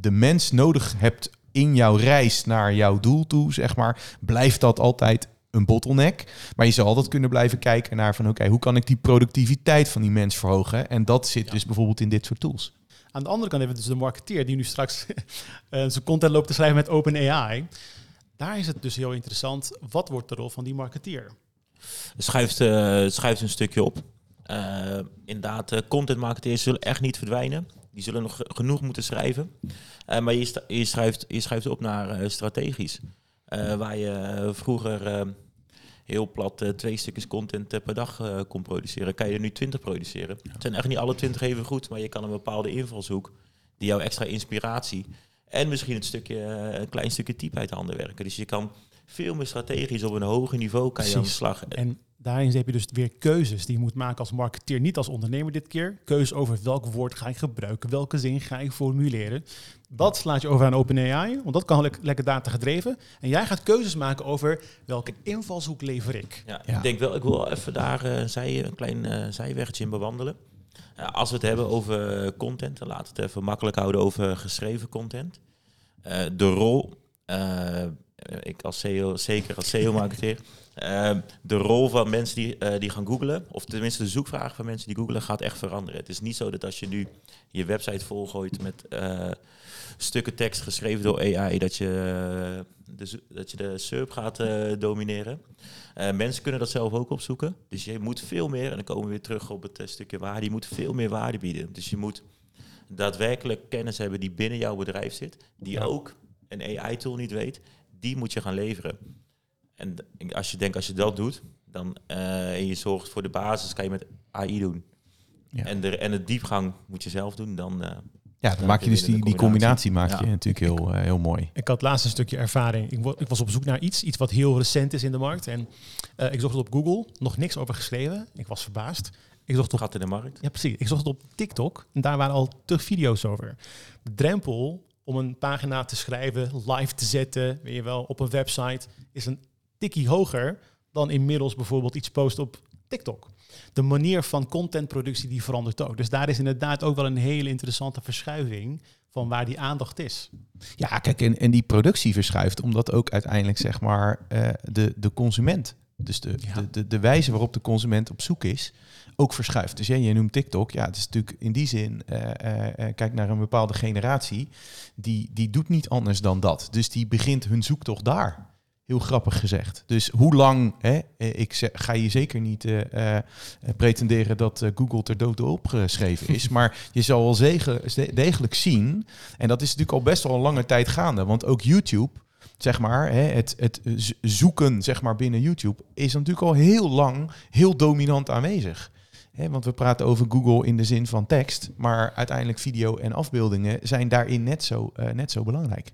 de mens nodig hebt in jouw reis naar jouw doel toe, zeg maar, blijft dat altijd een bottleneck. Maar je zal altijd kunnen blijven kijken naar van oké, hoe kan ik die productiviteit van die mens verhogen? En dat zit ja. dus bijvoorbeeld in dit soort tools. Aan de andere kant hebben we dus de marketeer die nu straks uh, zijn content loopt te schrijven met OpenAI. Daar is het dus heel interessant. Wat wordt de rol van die marketeer? Schuift, uh, schuift een stukje op. Uh, inderdaad, content marketeers zullen echt niet verdwijnen. Die zullen nog genoeg moeten schrijven. maar je, je, schrijft, je schrijft op naar strategisch. Uh, waar je vroeger uh, heel plat uh, twee stukjes content per dag kon produceren, kan je er nu twintig produceren. Ja. Het zijn echt niet alle twintig even goed, maar je kan een bepaalde invalshoek die jouw extra inspiratie en misschien het stukje, een klein stukje type uit de handen werken. Dus je kan veel meer strategisch op een hoger niveau kan je aan de slag. En daarin heb je dus weer keuzes die je moet maken als marketeer, niet als ondernemer dit keer. Keuzes over welk woord ga ik gebruiken, welke zin ga ik formuleren. Dat slaat je over aan OpenAI, want dat kan le lekker data gedreven. En jij gaat keuzes maken over welke invalshoek lever ik. Ja, ja. ik denk wel, ik wil even daar uh, zij, een klein uh, zijweggetje in bewandelen. Uh, als we het hebben over content, dan laten we het even makkelijk houden over geschreven content. de rol ik als CEO, zeker als SEO-marketeer, uh, de rol van mensen die, uh, die gaan googlen, of tenminste de zoekvraag van mensen die googlen, gaat echt veranderen. Het is niet zo dat als je nu je website volgooit met uh, stukken tekst geschreven door AI, dat je, de, dat je de SERP gaat domineren. mensen kunnen dat zelf ook opzoeken. Dus je moet veel meer, en dan komen we weer terug op het stukje waarde, je moet veel meer waarde bieden. Dus je moet daadwerkelijk kennis hebben die binnen jouw bedrijf zit, die ja. ook een AI-tool niet weet, die moet je gaan leveren. En als je denkt, als je dat doet, dan uh, en je zorgt voor de basis, kan je met AI doen. Ja. En, de, en de diepgang moet je zelf doen, dan, uh, Ja, dan Dan maak je dus die, die combinatie combinatie. maak je Ja. natuurlijk heel, eh, heel mooi. Ik had laatst een stukje ervaring. Ik, ik was op zoek naar iets, iets wat heel recent is in de markt. En eh, ik zocht het op Google, nog niks over geschreven. Ik was verbaasd. Ik zocht op Gat in de markt. Ja, precies. Ik zocht het op TikTok en daar waren al te video's over. De drempel om een pagina te schrijven, live te zetten, weet je wel, op een website, is een tikkie hoger dan inmiddels bijvoorbeeld iets posten op TikTok. De manier van contentproductie die verandert ook. Dus daar is inderdaad ook wel een hele interessante verschuiving van waar die aandacht is. Ja, kijk, en, en die productie verschuift omdat ook uiteindelijk zeg maar eh, de, de consument, dus de, Ja. de, de, de wijze waarop de consument op zoek is, ook verschuift. Dus ja, je noemt TikTok, ja, het is natuurlijk in die zin, eh, eh, kijk naar een bepaalde generatie, die, die doet niet anders dan dat. Dus die begint hun zoektocht daar. Heel grappig gezegd. Dus hoe lang, hè, eh, ik ga je zeker niet eh, eh, pretenderen dat Google ter dood opgeschreven is. maar je zal wel degelijk zien, en dat is natuurlijk al best wel een lange tijd gaande. Want ook YouTube, zeg maar, hè, het, het zoeken zeg maar, binnen YouTube is natuurlijk al heel lang heel dominant aanwezig. Want we praten over Google in de zin van tekst, maar uiteindelijk video en afbeeldingen zijn daarin net zo, net zo belangrijk.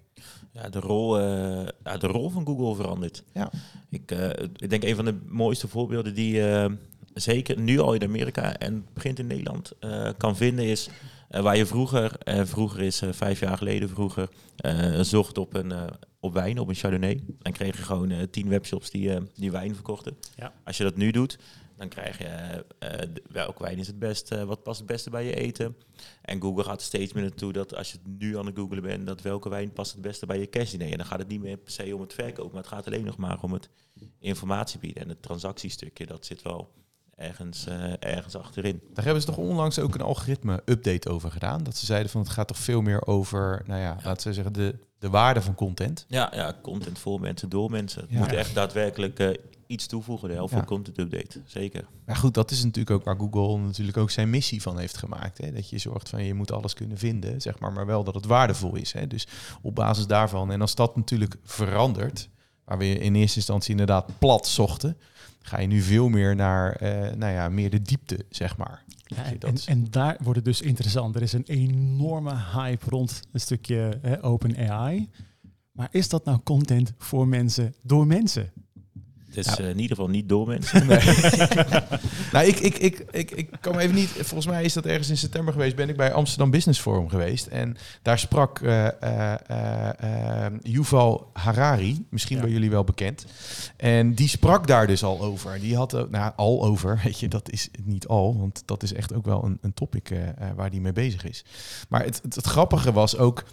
Ja, de rol, eh, ja, de rol van Google verandert. Ja. Ik, eh, ik denk een van de mooiste voorbeelden die eh, zeker nu al in Amerika en begint in Nederland eh, kan vinden is eh, waar je vroeger, eh, vroeger is vijf jaar geleden vroeger, eh, zocht op een, eh, op wijn, op een Chardonnay. Dan kreeg je gewoon eh, tien webshops die, eh, die wijn verkochten. Ja. Als je dat nu doet, dan krijg je eh, eh, welke wijn is het beste, wat past het beste bij je eten. En Google gaat er steeds meer naartoe dat als je nu aan het googlen bent, dat welke wijn past het beste bij je kerstdiner. En dan gaat het niet meer per se om het verkopen, maar het gaat alleen nog maar om het informatie bieden. En het transactiestukje, dat zit wel ergens, eh, ergens achterin. Daar hebben ze toch onlangs ook een algoritme-update over gedaan. Dat ze zeiden van het gaat toch veel meer over, nou ja, laten we zeggen, de, de waarde van content. Ja, ja, content voor mensen, door mensen. Het Ja. moet echt daadwerkelijk eh, iets toevoegen, de helft Ja. van content update. Zeker. Maar goed, dat is natuurlijk ook waar Google natuurlijk ook zijn missie van heeft gemaakt. Hè? Dat je zorgt van je moet alles kunnen vinden, zeg maar, maar wel dat het waardevol is. Hè? Dus op basis daarvan. En als dat natuurlijk verandert, waar we in eerste instantie inderdaad plat zochten, ga je nu veel meer naar eh, nou ja, meer de diepte, zeg maar. Ja, en, en, daar wordt het dus interessant. Er is een enorme hype rond een stukje hè, open AI. Maar is dat nou content voor mensen door mensen? Ja. eh, in ieder geval niet door mensen. nou, ik, ik, ik, ik, ik kan even niet. Volgens mij is dat ergens in september geweest. Ben ik bij Amsterdam Business Forum geweest. En daar sprak eh, Yuval Harari, misschien Ja. bij jullie wel bekend. En die sprak daar dus al over. Die had, nou, al over, weet je, dat is niet al, want dat is echt ook wel een, een topic waar die mee bezig is. Maar het, het, het grappige was ook.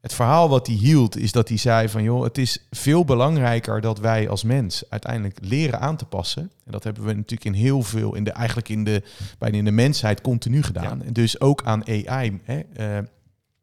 Het verhaal wat hij hield is dat hij zei van joh, het is veel belangrijker dat wij als mens uiteindelijk leren aan te passen. En dat hebben we natuurlijk in heel veel, in de, eigenlijk in de, bijna in de mensheid continu gedaan. En dus ook aan AI. Hè, eh,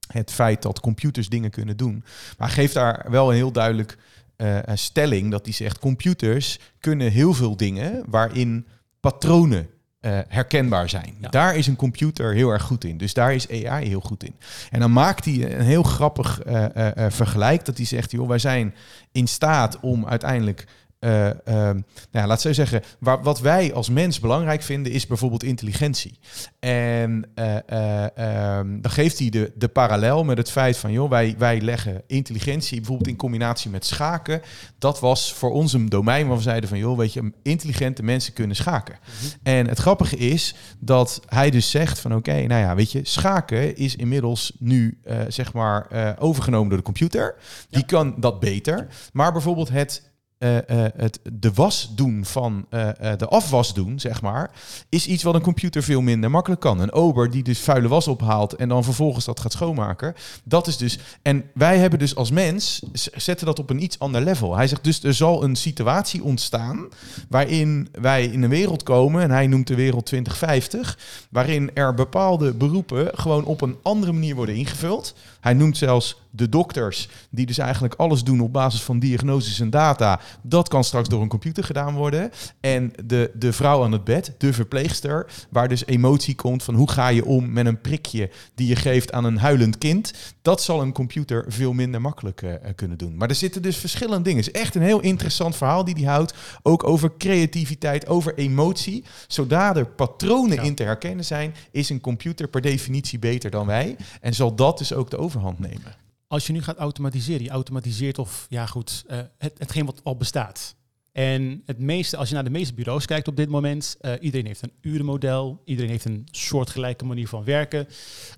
het feit dat computers dingen kunnen doen. Maar geeft daar wel een heel duidelijk een stelling dat hij zegt: computers kunnen heel veel dingen waarin patronen eh, herkenbaar zijn. Ja. Daar is een computer heel erg goed in. Dus daar is AI heel goed in. En dan maakt hij een heel grappig eh, eh, vergelijk. Dat hij zegt, joh, wij zijn in staat om uiteindelijk... eh, eh, nou ja, laat zo zeggen, waar, wat wij als mens belangrijk vinden is bijvoorbeeld intelligentie. En eh, eh, ehm, dan geeft hij de, de parallel met het feit van, joh, wij, wij leggen intelligentie bijvoorbeeld in combinatie met schaken. Dat was voor ons een domein waar we zeiden van, joh, weet je, intelligente mensen kunnen schaken. En het grappige is dat hij dus zegt van, oké, nou ja, weet je, schaken is inmiddels nu, zeg maar, overgenomen door de computer. Die kan dat beter. Maar bijvoorbeeld het eh, eh, het de was doen van eh, de afwas doen, zeg maar, is iets wat een computer veel minder makkelijk kan. Een ober die dus vuile was ophaalt en dan vervolgens dat gaat schoonmaken. Dat is dus. En wij hebben dus als mens zetten dat op een iets ander level. Hij zegt dus er zal een situatie ontstaan waarin wij in een wereld komen en hij noemt de wereld 2050, waarin er bepaalde beroepen gewoon op een andere manier worden ingevuld. Hij noemt zelfs de dokters, die dus eigenlijk alles doen op basis van diagnoses en data, dat kan straks door een computer gedaan worden. En de, de vrouw aan het bed, de verpleegster, waar dus emotie komt van hoe ga je om met een prikje die je geeft aan een huilend kind, dat zal een computer veel minder makkelijk uh, kunnen doen. Maar er zitten dus verschillende dingen. Het is echt een heel interessant verhaal die hij houdt, ook over creativiteit, over emotie. Zodra er patronen in te herkennen zijn, is een computer per definitie beter dan wij en zal dat dus ook de overhand nemen. Als je nu gaat automatiseren, je automatiseert of ja goed, uh, het, hetgeen wat al bestaat. En het meeste, als je naar de meeste bureaus kijkt op dit moment, uh, iedereen heeft een urenmodel, iedereen heeft een soortgelijke manier van werken.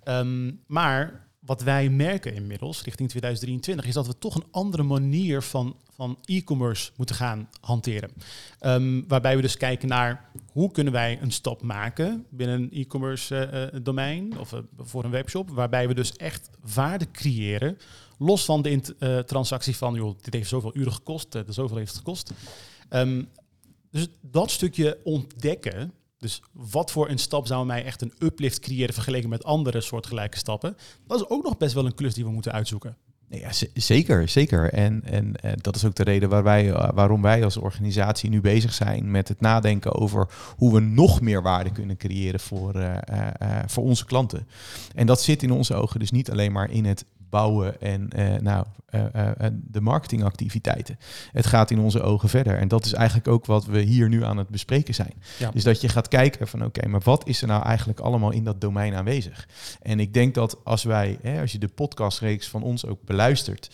Um, maar wat wij merken inmiddels, richting 2023, is dat we toch een andere manier van, van e-commerce moeten gaan hanteren. Um, waarbij we dus kijken naar hoe kunnen wij een stap maken binnen een e-commerce uh, domein of uh, voor een webshop, waarbij we dus echt waarde creëren, los van de transactie van, joh, dit heeft zoveel uren gekost, zoveel heeft het gekost. Um, dus dat stukje ontdekken, dus wat voor een stap zou mij echt een uplift creëren vergeleken met andere soortgelijke stappen? Dat is ook nog best wel een klus die we moeten uitzoeken. Ja, zeker, zeker. En, en, en, dat is ook de reden wij, waarom wij als organisatie nu bezig zijn met het nadenken over hoe we nog meer waarde kunnen creëren voor, uh, uh, voor onze klanten. En dat zit in onze ogen dus niet alleen maar in het bouwen en uh, nou, uh, uh, de marketingactiviteiten. Het gaat in onze ogen verder. En dat is eigenlijk ook wat we hier nu aan het bespreken zijn. Ja. Dus dat je gaat kijken van oké, okay, maar wat is er nou eigenlijk allemaal in dat domein aanwezig? En ik denk dat als wij, hè, als je de podcastreeks van ons ook beluistert,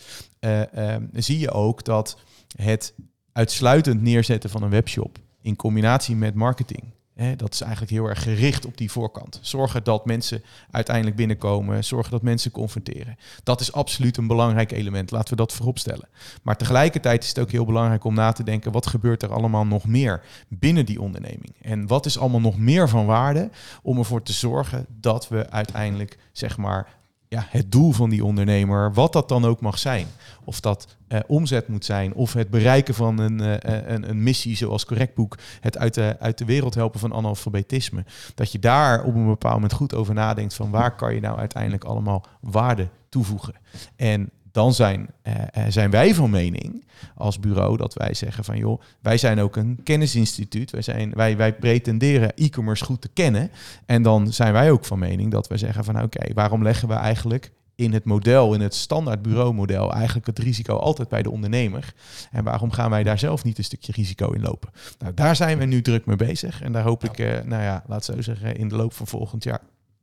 zie je ook dat het uitsluitend neerzetten van een webshop in combinatie met marketing dat is eigenlijk heel erg gericht op die voorkant. Zorgen dat mensen uiteindelijk binnenkomen. Zorgen dat mensen confronteren. Dat is absoluut een belangrijk element. Laten we dat voorop stellen. Maar tegelijkertijd is het ook heel belangrijk om na te denken... wat gebeurt er allemaal nog meer binnen die onderneming? En wat is allemaal nog meer van waarde om ervoor te zorgen... dat we uiteindelijk zeg maar, ja, het doel van die ondernemer, wat dat dan ook mag zijn. Of dat uh, omzet moet zijn, of het bereiken van een, uh, een, een, missie zoals Correctboek, het uit de, uit de wereld helpen van analfabetisme. Dat je daar op een bepaald moment goed over nadenkt van waar kan je nou uiteindelijk allemaal waarde toevoegen. En dan zijn, uh, zijn wij van mening als bureau dat wij zeggen van joh, wij zijn ook een kennisinstituut. Wij, zijn, wij, wij pretenderen e-commerce goed te kennen. En dan zijn wij ook van mening dat wij zeggen van oké, waarom leggen we eigenlijk in het model, in het standaard bureaumodel, eigenlijk het risico altijd bij de ondernemer. En waarom gaan wij daar zelf niet een stukje risico in lopen? Nou, daar zijn we nu druk mee bezig. En daar hoop ik, uh, nou ja, laat zo zeggen, in de loop van volgend jaar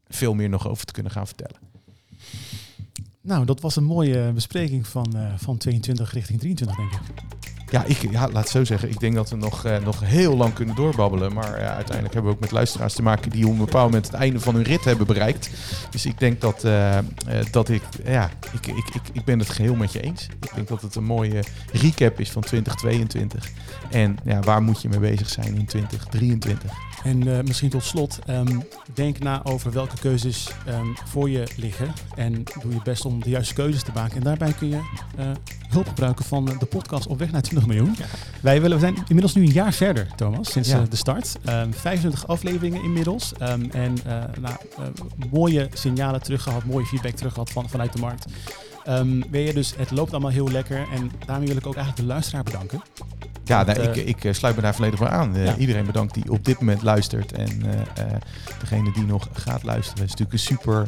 veel meer nog over te kunnen gaan vertellen. Nou, dat was een mooie bespreking van, uh, van 22 richting 23, denk ik. Ja, ik, ja, laat het zo zeggen. Ik denk dat we nog, uh, nog heel lang kunnen doorbabbelen. Maar uh, uiteindelijk hebben we ook met luisteraars te maken die op een bepaald moment het einde van hun rit hebben bereikt. Dus ik denk dat, uh, dat ik, ja, ik, ik, ik, ik ben het geheel met je eens. Ik denk dat het een mooie recap is van 2022. En ja, waar moet je mee bezig zijn in 2023? En misschien tot slot, um, denk na over welke keuzes um, voor je liggen. En doe je best om de juiste keuzes te maken. En daarbij kun je hulp gebruiken van de podcast Op weg naar 20 miljoen. Ja. Wij willen, we zijn inmiddels nu een jaar verder, Thomas, sinds ja. uh, de start. Um, 25 afleveringen inmiddels. en nou, mooie signalen teruggehad, mooie feedback teruggehad van, vanuit de markt. Um, weet je, dus het loopt allemaal heel lekker. En daarmee wil ik ook eigenlijk de luisteraar bedanken. Ja, nou, ik, ik sluit me daar volledig voor aan. Ja. Iedereen bedankt die op dit moment luistert. En uh, degene die nog gaat luisteren, is natuurlijk een super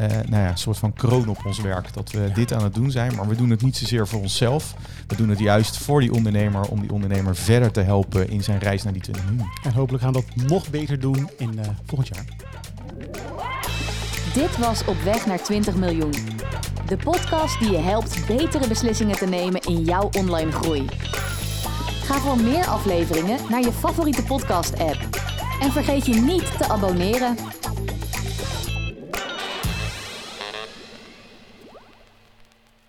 uh, nou ja, soort van kroon op ons werk. Dat we ja. dit aan het doen zijn. Maar we doen het niet zozeer voor onszelf. We doen het juist voor die ondernemer. Om die ondernemer verder te helpen in zijn reis naar die 20 miljoen. En hopelijk gaan we dat nog beter doen in volgend jaar. Dit was Op weg naar 20 miljoen. De podcast die je helpt betere beslissingen te nemen in jouw online groei. Ga voor meer afleveringen naar je favoriete podcast-app. En vergeet je niet te abonneren.